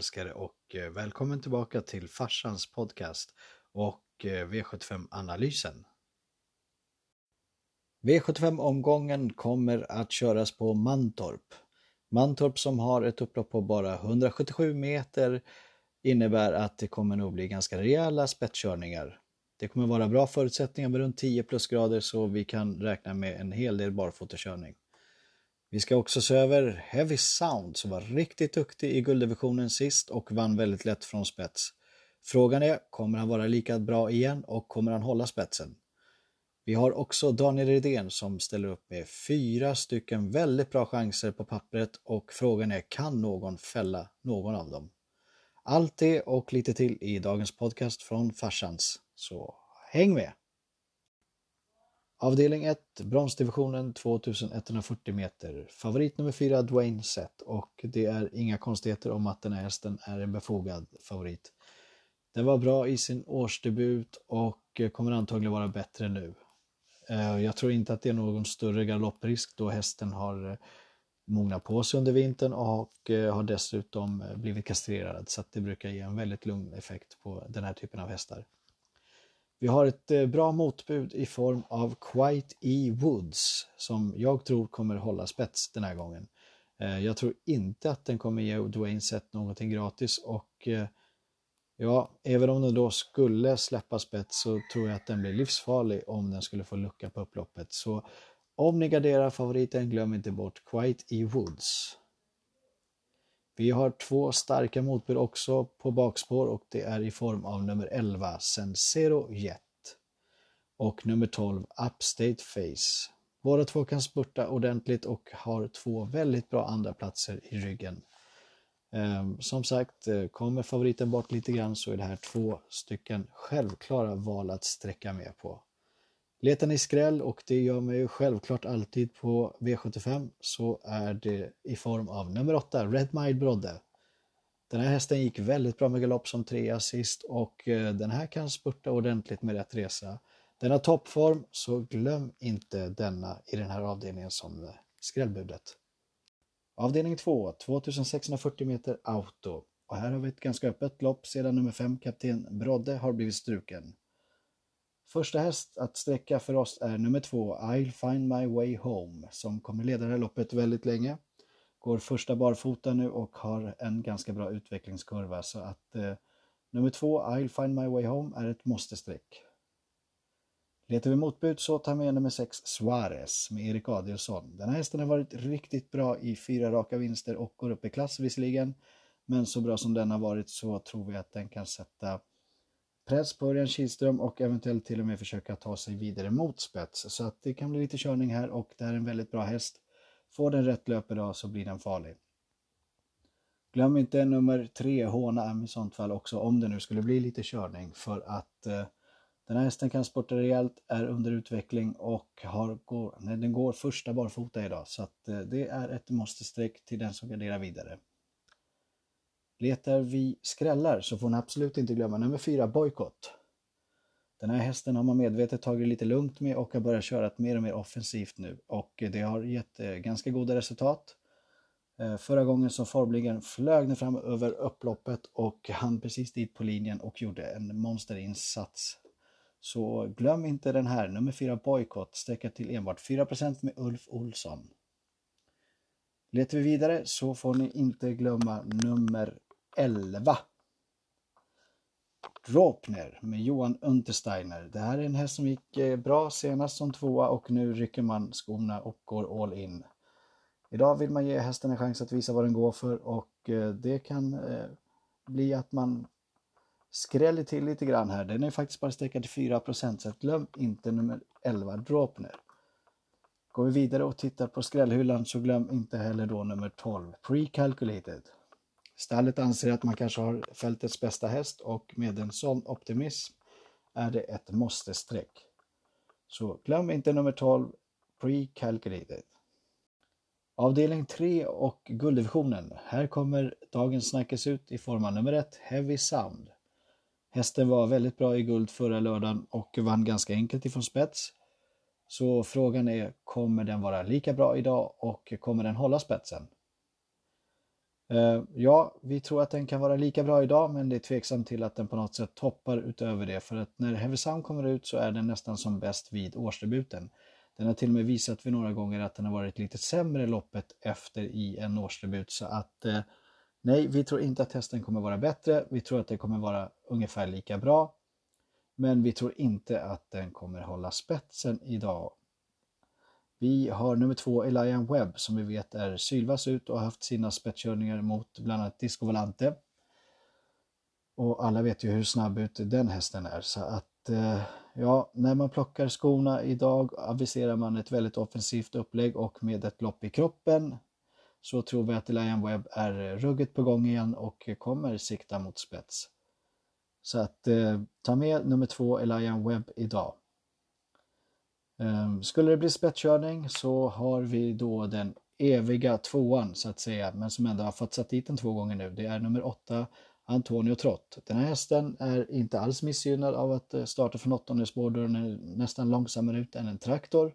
älskare och eh, välkommen tillbaka till farsans podcast och eh, V75-analysen. V75-omgången kommer att köras på Mantorp. Mantorp som har ett upplopp på bara 177 meter innebär att det kommer nog bli ganska rejäla spetskörningar. Det kommer vara bra förutsättningar med runt 10 plusgrader så vi kan räkna med en hel del barfotakörning. Vi ska också se över Heavy Sound som var riktigt duktig i gulddivisionen sist och vann väldigt lätt från spets. Frågan är, kommer han vara lika bra igen och kommer han hålla spetsen? Vi har också Daniel Redén som ställer upp med fyra stycken väldigt bra chanser på pappret och frågan är, kan någon fälla någon av dem? Allt det och lite till i dagens podcast från Farsans. Så häng med! Avdelning 1, bronsdivisionen 2140 meter. Favorit nummer 4, Dwayne Sett och det är inga konstigheter om att den här hästen är en befogad favorit. Den var bra i sin årsdebut och eh, kommer antagligen vara bättre nu. Eh, jag tror inte att det är någon större galopprisk då hästen har eh, mognat på sig under vintern och har dessutom blivit kastrerad så att det brukar ge en väldigt lugn effekt på den här typen av hästar. Vi har ett eh, bra motbud i form av Quite E Woods som jag tror kommer hålla spets den här gången. Eh, jag tror inte att den kommer ge Dwayne Sett någonting gratis och eh, ja, även om den då skulle släppa spets så tror jag att den blir livsfarlig om den skulle få lucka på upploppet. Så om ni garderar favoriten, glöm inte bort Quite E Woods. Vi har två starka motbud också på bakspår och det är i form av nummer 11 Sensero Jet och nummer 12 Upstate Face. Båda två kan spurta ordentligt och har två väldigt bra andra platser i ryggen. Ehm, som sagt, eh, kommer favoriten bort lite grann så är det här två stycken självklara val att sträcka med på. Letar ni skräll och det gör man ju självklart alltid på V75 så är det i form av nummer 8, Red Mile Brodde. Den här hästen gick väldigt bra med galopp som trea sist och eh, den här kan spurta ordentligt med rätt resa. Den har toppform så glöm inte denna i den här avdelningen som eh, skrällbudet. Avdelning 2, 2640 meter auto. Och här har vi ett ganska öppet lopp sedan nummer 5, kapten Brodde, har blivit struken. Första häst att sträcka för oss är nummer två, I'll find my way home, som kommer leda det här loppet väldigt länge. Går första barfota nu och har en ganska bra utvecklingskurva så att eh, nummer två, I'll find my way home, är ett måste-streck. Letar vi motbud så tar vi med nummer 6 Suarez med Erik Adielsson. Den här hästen har varit riktigt bra i fyra raka vinster och går upp i klass visserligen. Men så bra som den har varit så tror vi att den kan sätta press på Örjan Kihlström och eventuellt till och med försöka ta sig vidare mot spets. Så att det kan bli lite körning här och det här är en väldigt bra häst. Får den rätt löp idag så blir den farlig. Glöm inte nummer tre, Håna i sånt fall också, om det nu skulle bli lite körning för att eh, den här hästen kan sporta rejält, är under utveckling och har, går, nej, den går första barfota idag så att eh, det är ett måste-streck till den som garderar vidare. Letar vi skrällar så får ni absolut inte glömma nummer fyra, bojkott. Den här hästen har man medvetet tagit lite lugnt med och har börjat köra mer och mer offensivt nu och det har gett eh, ganska goda resultat. Eh, förra gången så formligen flög den fram över upploppet och han precis dit på linjen och gjorde en monsterinsats. Så glöm inte den här, nummer 4 Boykott, sträcker till enbart 4% med Ulf Olsson. Letar vi vidare så får ni inte glömma nummer 11. Dropner med Johan Untersteiner. Det här är en häst som gick eh, bra senast som tvåa och nu rycker man skorna och går all in. Idag vill man ge hästen en chans att visa vad den går för och eh, det kan eh, bli att man skräller till lite grann här. Den är faktiskt bara sträckad till 4 så glöm inte nummer 11 Dropner. Går vi vidare och tittar på skrällhyllan så glöm inte heller då nummer 12 Pre-calculated. Stallet anser att man kanske har fältets bästa häst och med en sån optimism är det ett måste-streck. Så glöm inte nummer 12, Pre-Calculated. Avdelning 3 och gulddivisionen. Här kommer dagens snackis ut i form av nummer 1, Heavy Sound. Hästen var väldigt bra i guld förra lördagen och vann ganska enkelt ifrån spets. Så frågan är, kommer den vara lika bra idag och kommer den hålla spetsen? Eh, ja, vi tror att den kan vara lika bra idag men det är tveksamt till att den på något sätt toppar utöver det för att när Heavy Sound kommer ut så är den nästan som bäst vid årsdebuten. Den har till och med visat vid några gånger att den har varit lite sämre loppet efter i en årsdebut så att eh, nej, vi tror inte att hästen kommer vara bättre. Vi tror att den kommer vara ungefär lika bra. Men vi tror inte att den kommer hålla spetsen idag vi har nummer två Elian Webb som vi vet är sylvass ut och har haft sina spetskörningar mot bland annat Disco Volante. Och alla vet ju hur snabb ut den hästen är så att eh, ja, när man plockar skorna idag aviserar man ett väldigt offensivt upplägg och med ett lopp i kroppen så tror vi att Elian Webb är ruggigt på gång igen och kommer sikta mot spets. Så att eh, ta med nummer två Elian Webb idag. Ehm, skulle det bli spetskörning så har vi då den eviga tvåan så att säga, men som ändå har fått satt dit den två gånger nu. Det är nummer åtta, Antonio Trott. Den här hästen är inte alls missgynnad av att eh, starta från åttonde spår då den är nästan långsammare ut än en traktor.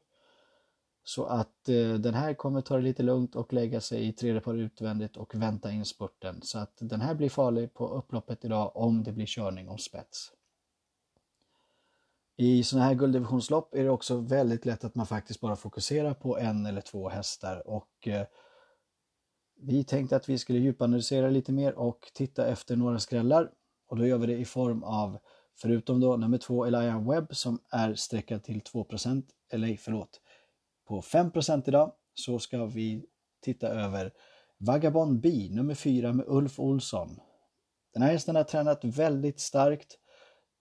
Så att eh, den här kommer ta det lite lugnt och lägga sig i tredje par utvändigt och vänta in spurten. Så att den här blir farlig på upploppet idag om det blir körning om spets. I sådana här gulddivisionslopp är det också väldigt lätt att man faktiskt bara fokuserar på en eller två hästar. Och eh, vi tänkte att vi skulle djupanalysera lite mer och titta efter några skrällar. Och då gör vi det i form av förutom då nummer två Elijah Webb som är sträckad till 2% eller förlåt, på 5% idag så ska vi titta över Vagabond B nummer 4 med Ulf Olsson. Den här hästen har tränat väldigt starkt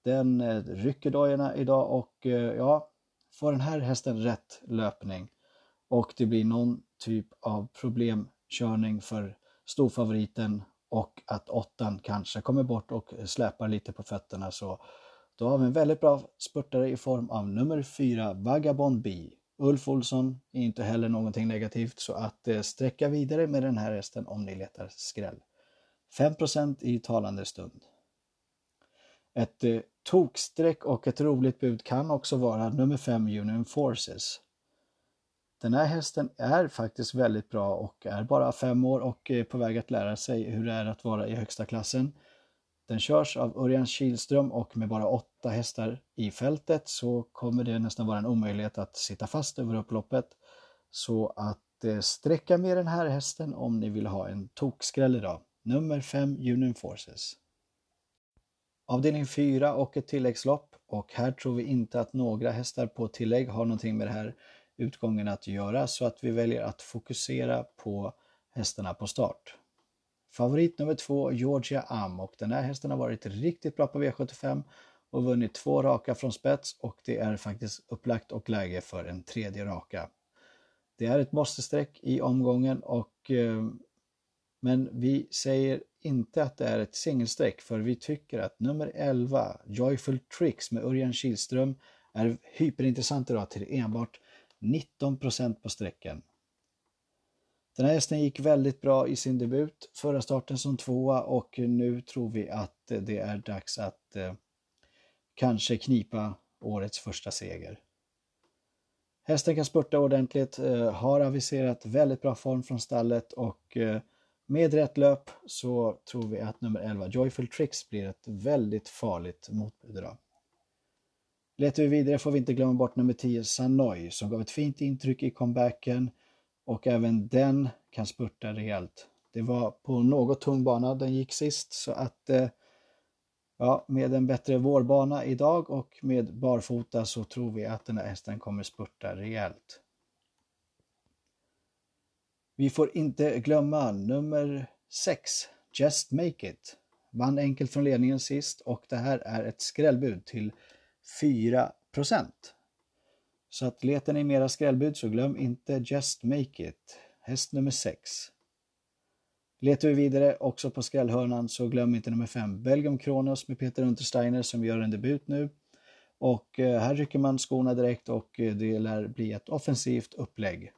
den eh, rycker dojorna idag och eh, ja, får den här hästen rätt löpning och det blir någon typ av problemkörning för storfavoriten och att åttan kanske kommer bort och släpar lite på fötterna så då har vi en väldigt bra spurtare i form av nummer 4 Vagabond B. Ulf Olsson är inte heller någonting negativt så att eh, sträcka vidare med den här hästen om ni letar skräll. 5% i talande stund. Ett eh, tokstreck och ett roligt bud kan också vara nummer 5 Union Forces. Den här hästen är faktiskt väldigt bra och är bara fem år och är på väg att lära sig hur det är att vara i högsta klassen. Den körs av Örjan Kihlström och med bara åtta hästar i fältet så kommer det nästan vara en omöjlighet att sitta fast över upploppet. Så att eh, sträcka med den här hästen om ni vill ha en tokskräll idag. Nummer 5 Union Forces. Avdelning 4 och ett tilläggslopp. Och här tror vi inte att några hästar på tillägg har någonting med den här utgången att göra. Så att vi väljer att fokusera på hästarna på start. Favorit nummer två Georgia Am. Och den här hästen har varit riktigt bra på V75 och vunnit två raka från spets. Och det är faktiskt upplagt och läge för en tredje raka. Det är ett måste-streck i omgången. Och eh, men vi säger inte att det är ett singelstreck för vi tycker att nummer 11, Joyful Tricks med Örjan Kihlström, är hyperintressant idag till enbart 19% på sträckan. Den här hästen gick väldigt bra i sin debut, förra starten som tvåa och nu tror vi att det är dags att eh, kanske knipa årets första seger. Hästen kan spurta ordentligt, eh, har aviserat väldigt bra form från stallet och eh, med rätt löp så tror vi att nummer 11 Joyful Tricks blir ett väldigt farligt motbud idag. Letar vi vidare får vi inte glömma bort nummer 10 Sanoy som gav ett fint intryck i comebacken och även den kan spurta rejält. Det var på något tung bana den gick sist så att eh, ja, med en bättre vårbana idag och med barfota så tror vi att den här hästen kommer spurta rejält. Vi får inte glömma nummer 6, Just Make It. Vann enkelt från ledningen sist och det här är ett skrällbud till 4% Så att letar ni mera skrällbud så glöm inte Just Make It, häst nummer 6. Letar vi vidare också på skrällhörnan så glöm inte nummer 5, Belgium Kronos med Peter Untersteiner som gör en debut nu. Och eh, här rycker man skorna direkt och eh, det lär bli ett offensivt upplägg.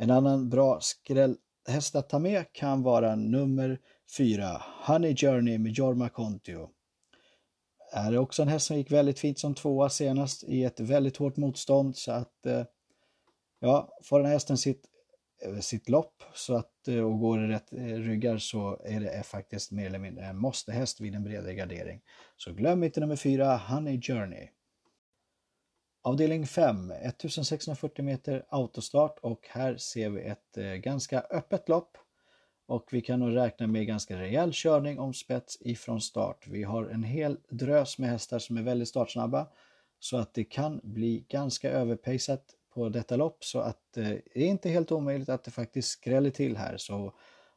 En annan bra skrällhäst att ta med kan vara nummer 4, Honey Journey med Jorma Kontio. Är det också en häst som gick väldigt fint som tvåa senast i ett väldigt hårt motstånd så att eh, ja, får den här hästen sitt eh, sitt lopp så att, eh, och går i rätt ryggar så är det faktiskt mer eller mindre en måste-häst vid en bredare gardering. Så glöm inte nummer 4, Honey Journey. Avdelning 5, 1640 meter autostart och här ser vi ett eh, ganska öppet lopp och vi kan nog räkna med ganska rejäl körning om spets ifrån start. Vi har en hel drös med hästar som är väldigt startsnabba så att det kan bli ganska överpejsat på detta lopp så att eh, det är inte helt omöjligt att det faktiskt skräller till här så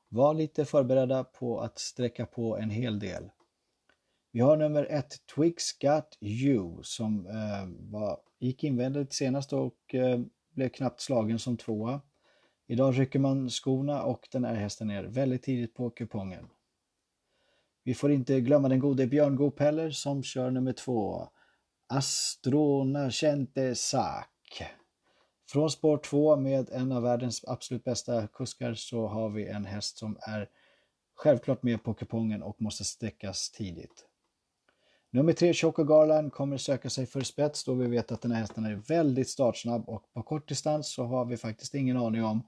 var lite förberedda på att sträcka på en hel del. Vi har nummer ett Twix Got You som eh, var, gick invändigt senast och eh, blev knappt slagen som tvåa. Idag rycker man skorna och den här hästen är väldigt tidigt på kupongen. Vi får inte glömma den gode Björn Goop heller som kör nummer två. Astrona Cente Sak. Från spår 2 med en av världens absolut bästa kuskar så har vi en häst som är självklart med på kupongen och måste sträckas tidigt. Nummer 3 Choco Garland kommer söka sig för spets då vi vet att den här hästen är väldigt startsnabb och på kort distans så har vi faktiskt ingen aning om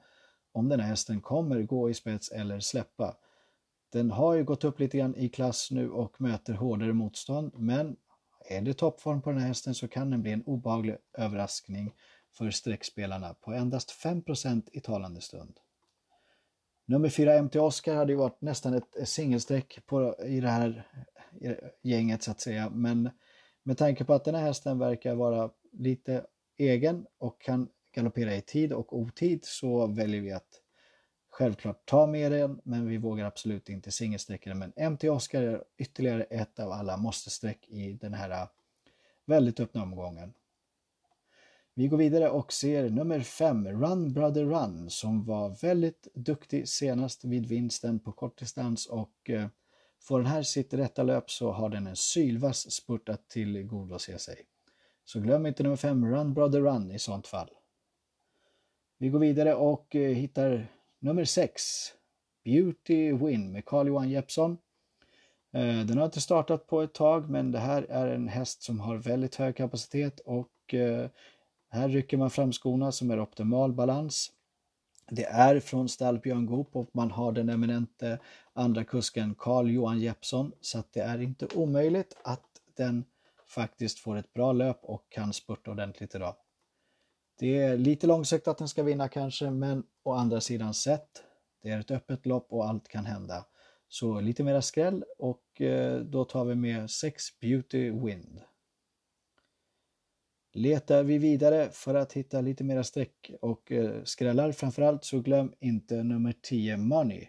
om den här hästen kommer gå i spets eller släppa. Den har ju gått upp lite grann i klass nu och möter hårdare motstånd men är det toppform på den här hästen så kan den bli en obehaglig överraskning för streckspelarna på endast 5% i talande stund. Nummer 4 MT Oscar hade ju varit nästan ett singelsträck på, i det här gänget så att säga men med tanke på att den här hästen verkar vara lite egen och kan galoppera i tid och otid så väljer vi att självklart ta med den men vi vågar absolut inte singelsträcka den. Men MT Oscar är ytterligare ett av alla måste-streck i den här väldigt öppna omgången. Vi går vidare och ser nummer 5, Run Brother Run, som var väldigt duktig senast vid vinsten på kortdistans och eh, får den här sitt rätta löp så har den en sylvass spurt att tillgodose sig. Så glöm inte nummer 5, Run Brother Run i sånt fall. Vi går vidare och eh, hittar nummer 6, Beauty Win med Carl-Johan Jeppsson. Eh, den har inte startat på ett tag men det här är en häst som har väldigt hög kapacitet och eh, här rycker man fram skorna som är optimal balans. Det är från stall Björn Goop och man har den eminente andra kusken Carl Johan Jeppsson så att det är inte omöjligt att den faktiskt får ett bra löp och kan spurta ordentligt idag. Det är lite långsökt att den ska vinna kanske, men å andra sidan sett, det är ett öppet lopp och allt kan hända. Så lite mera skräll och eh, då tar vi med 6 Beauty Wind. Letar vi vidare för att hitta lite mera streck och eh, skrällar framförallt så glöm inte nummer 10 Money.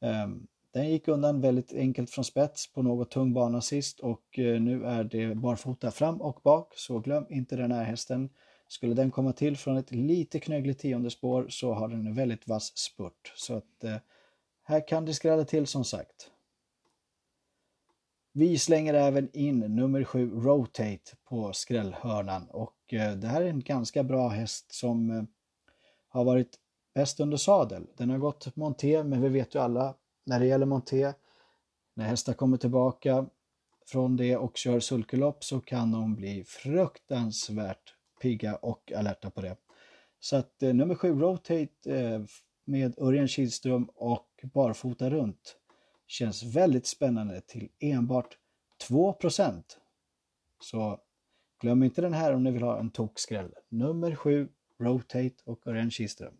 Ehm, den gick undan väldigt enkelt från spets på något tung bana sist och eh, nu är det barfota fram och bak så glöm inte den här hästen. Skulle den komma till från ett lite knöggligt tionde spår så har den en väldigt vass spurt. Så att eh, här kan det skrälla till som sagt. Vi slänger även in nummer 7 Rotate på skrällhörnan och eh, det här är en ganska bra häst som eh, har varit bäst under sadel. Den har gått monté men vi vet ju alla när det gäller monté när hästar kommer tillbaka från det och kör sulkelopp så kan de bli fruktansvärt pigga och alerta på det. Så att eh, nummer 7 Rotate med Örjan Kihlström och barfota runt känns väldigt spännande till enbart 2% Så glöm inte den här om ni vill ha en tokskräll. Nummer 7 Rotate och Örjan Kihlström.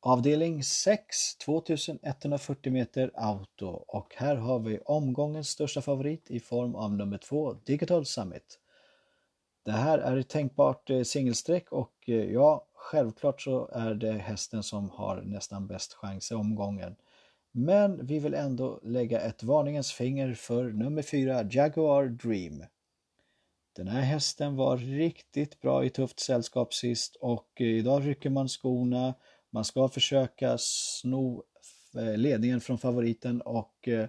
Avdelning 6, 2140 meter auto och här har vi omgångens största favorit i form av nummer 2 Digital Summit. Det här är ett tänkbart singelstreck singelsträck och eh, ja, självklart så är det hästen som har nästan bäst chans i omgången. Men vi vill ändå lägga ett varningens finger för nummer 4 Jaguar Dream. Den här hästen var riktigt bra i tufft sällskap sist och eh, idag rycker man skorna. Man ska försöka sno eh, ledningen från favoriten och eh,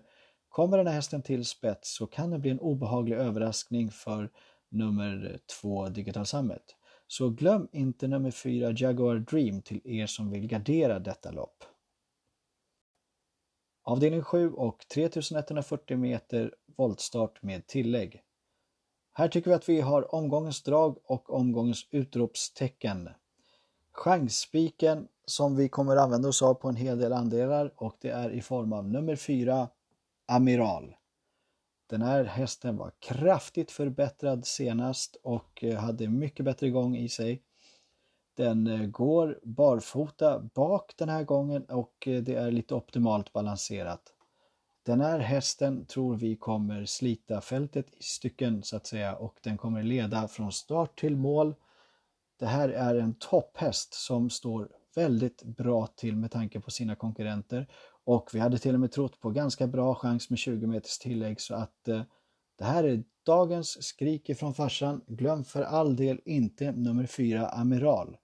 kommer den här hästen till spets så kan det bli en obehaglig överraskning för nummer 2, Digital Summit. Så glöm inte nummer 4, Jaguar Dream till er som vill gardera detta lopp. Avdelning 7 och 3140 meter voltstart med tillägg. Här tycker vi att vi har omgångens drag och omgångens utropstecken. chansspiken som vi kommer använda oss av på en hel del andelar och det är i form av nummer 4 Amiral. Den här hästen var kraftigt förbättrad senast och eh, hade mycket bättre gång i sig. Den eh, går barfota bak den här gången och eh, det är lite optimalt balanserat. Den här hästen tror vi kommer slita fältet i stycken så att säga och den kommer leda från start till mål. Det här är en topphäst som står väldigt bra till med tanke på sina konkurrenter och vi hade till och med trott på ganska bra chans med 20 meters tillägg så att eh, det här är dagens skrik ifrån farsan. Glöm för all del inte nummer 4 Amiral.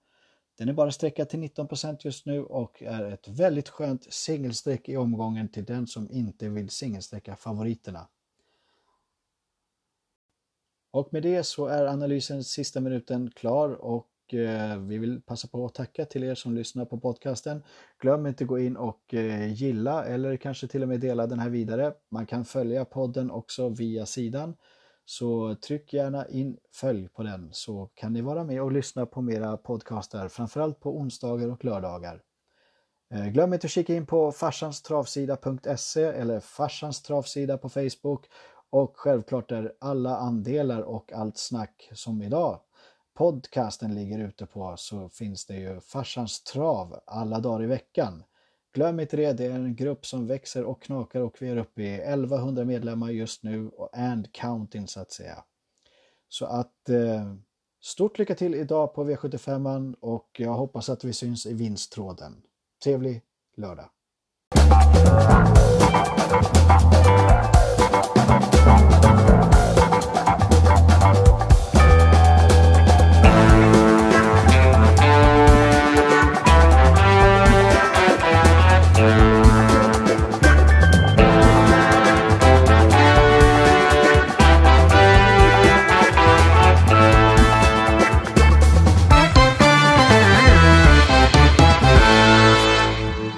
Den är bara sträckad till 19% just nu och är ett väldigt skönt singelsträck i omgången till den som inte vill singelsträcka favoriterna. Och med det så är analysen sista minuten klar och eh, vi vill passa på att tacka till er som lyssnar på podcasten. Glöm inte att gå in och eh, gilla eller kanske till och med dela den här vidare. Man kan följa podden också via sidan. Så tryck gärna in följ på den så kan ni vara med och lyssna på mera podcaster, framförallt på onsdagar och lördagar. Eh, glöm inte att kika in på farsanstravsida.se eller farsans travsida på Facebook och självklart är alla andelar och allt snack som idag podcasten ligger ute på så finns det ju Farsans trav alla dagar i veckan. Glöm inte det, det är en grupp som växer och knakar och vi är uppe i 1100 medlemmar just nu och and counting så att säga. Så att eh, stort lycka till idag på V75 och jag hoppas att vi syns i vinsttråden. Trevlig lördag! Thank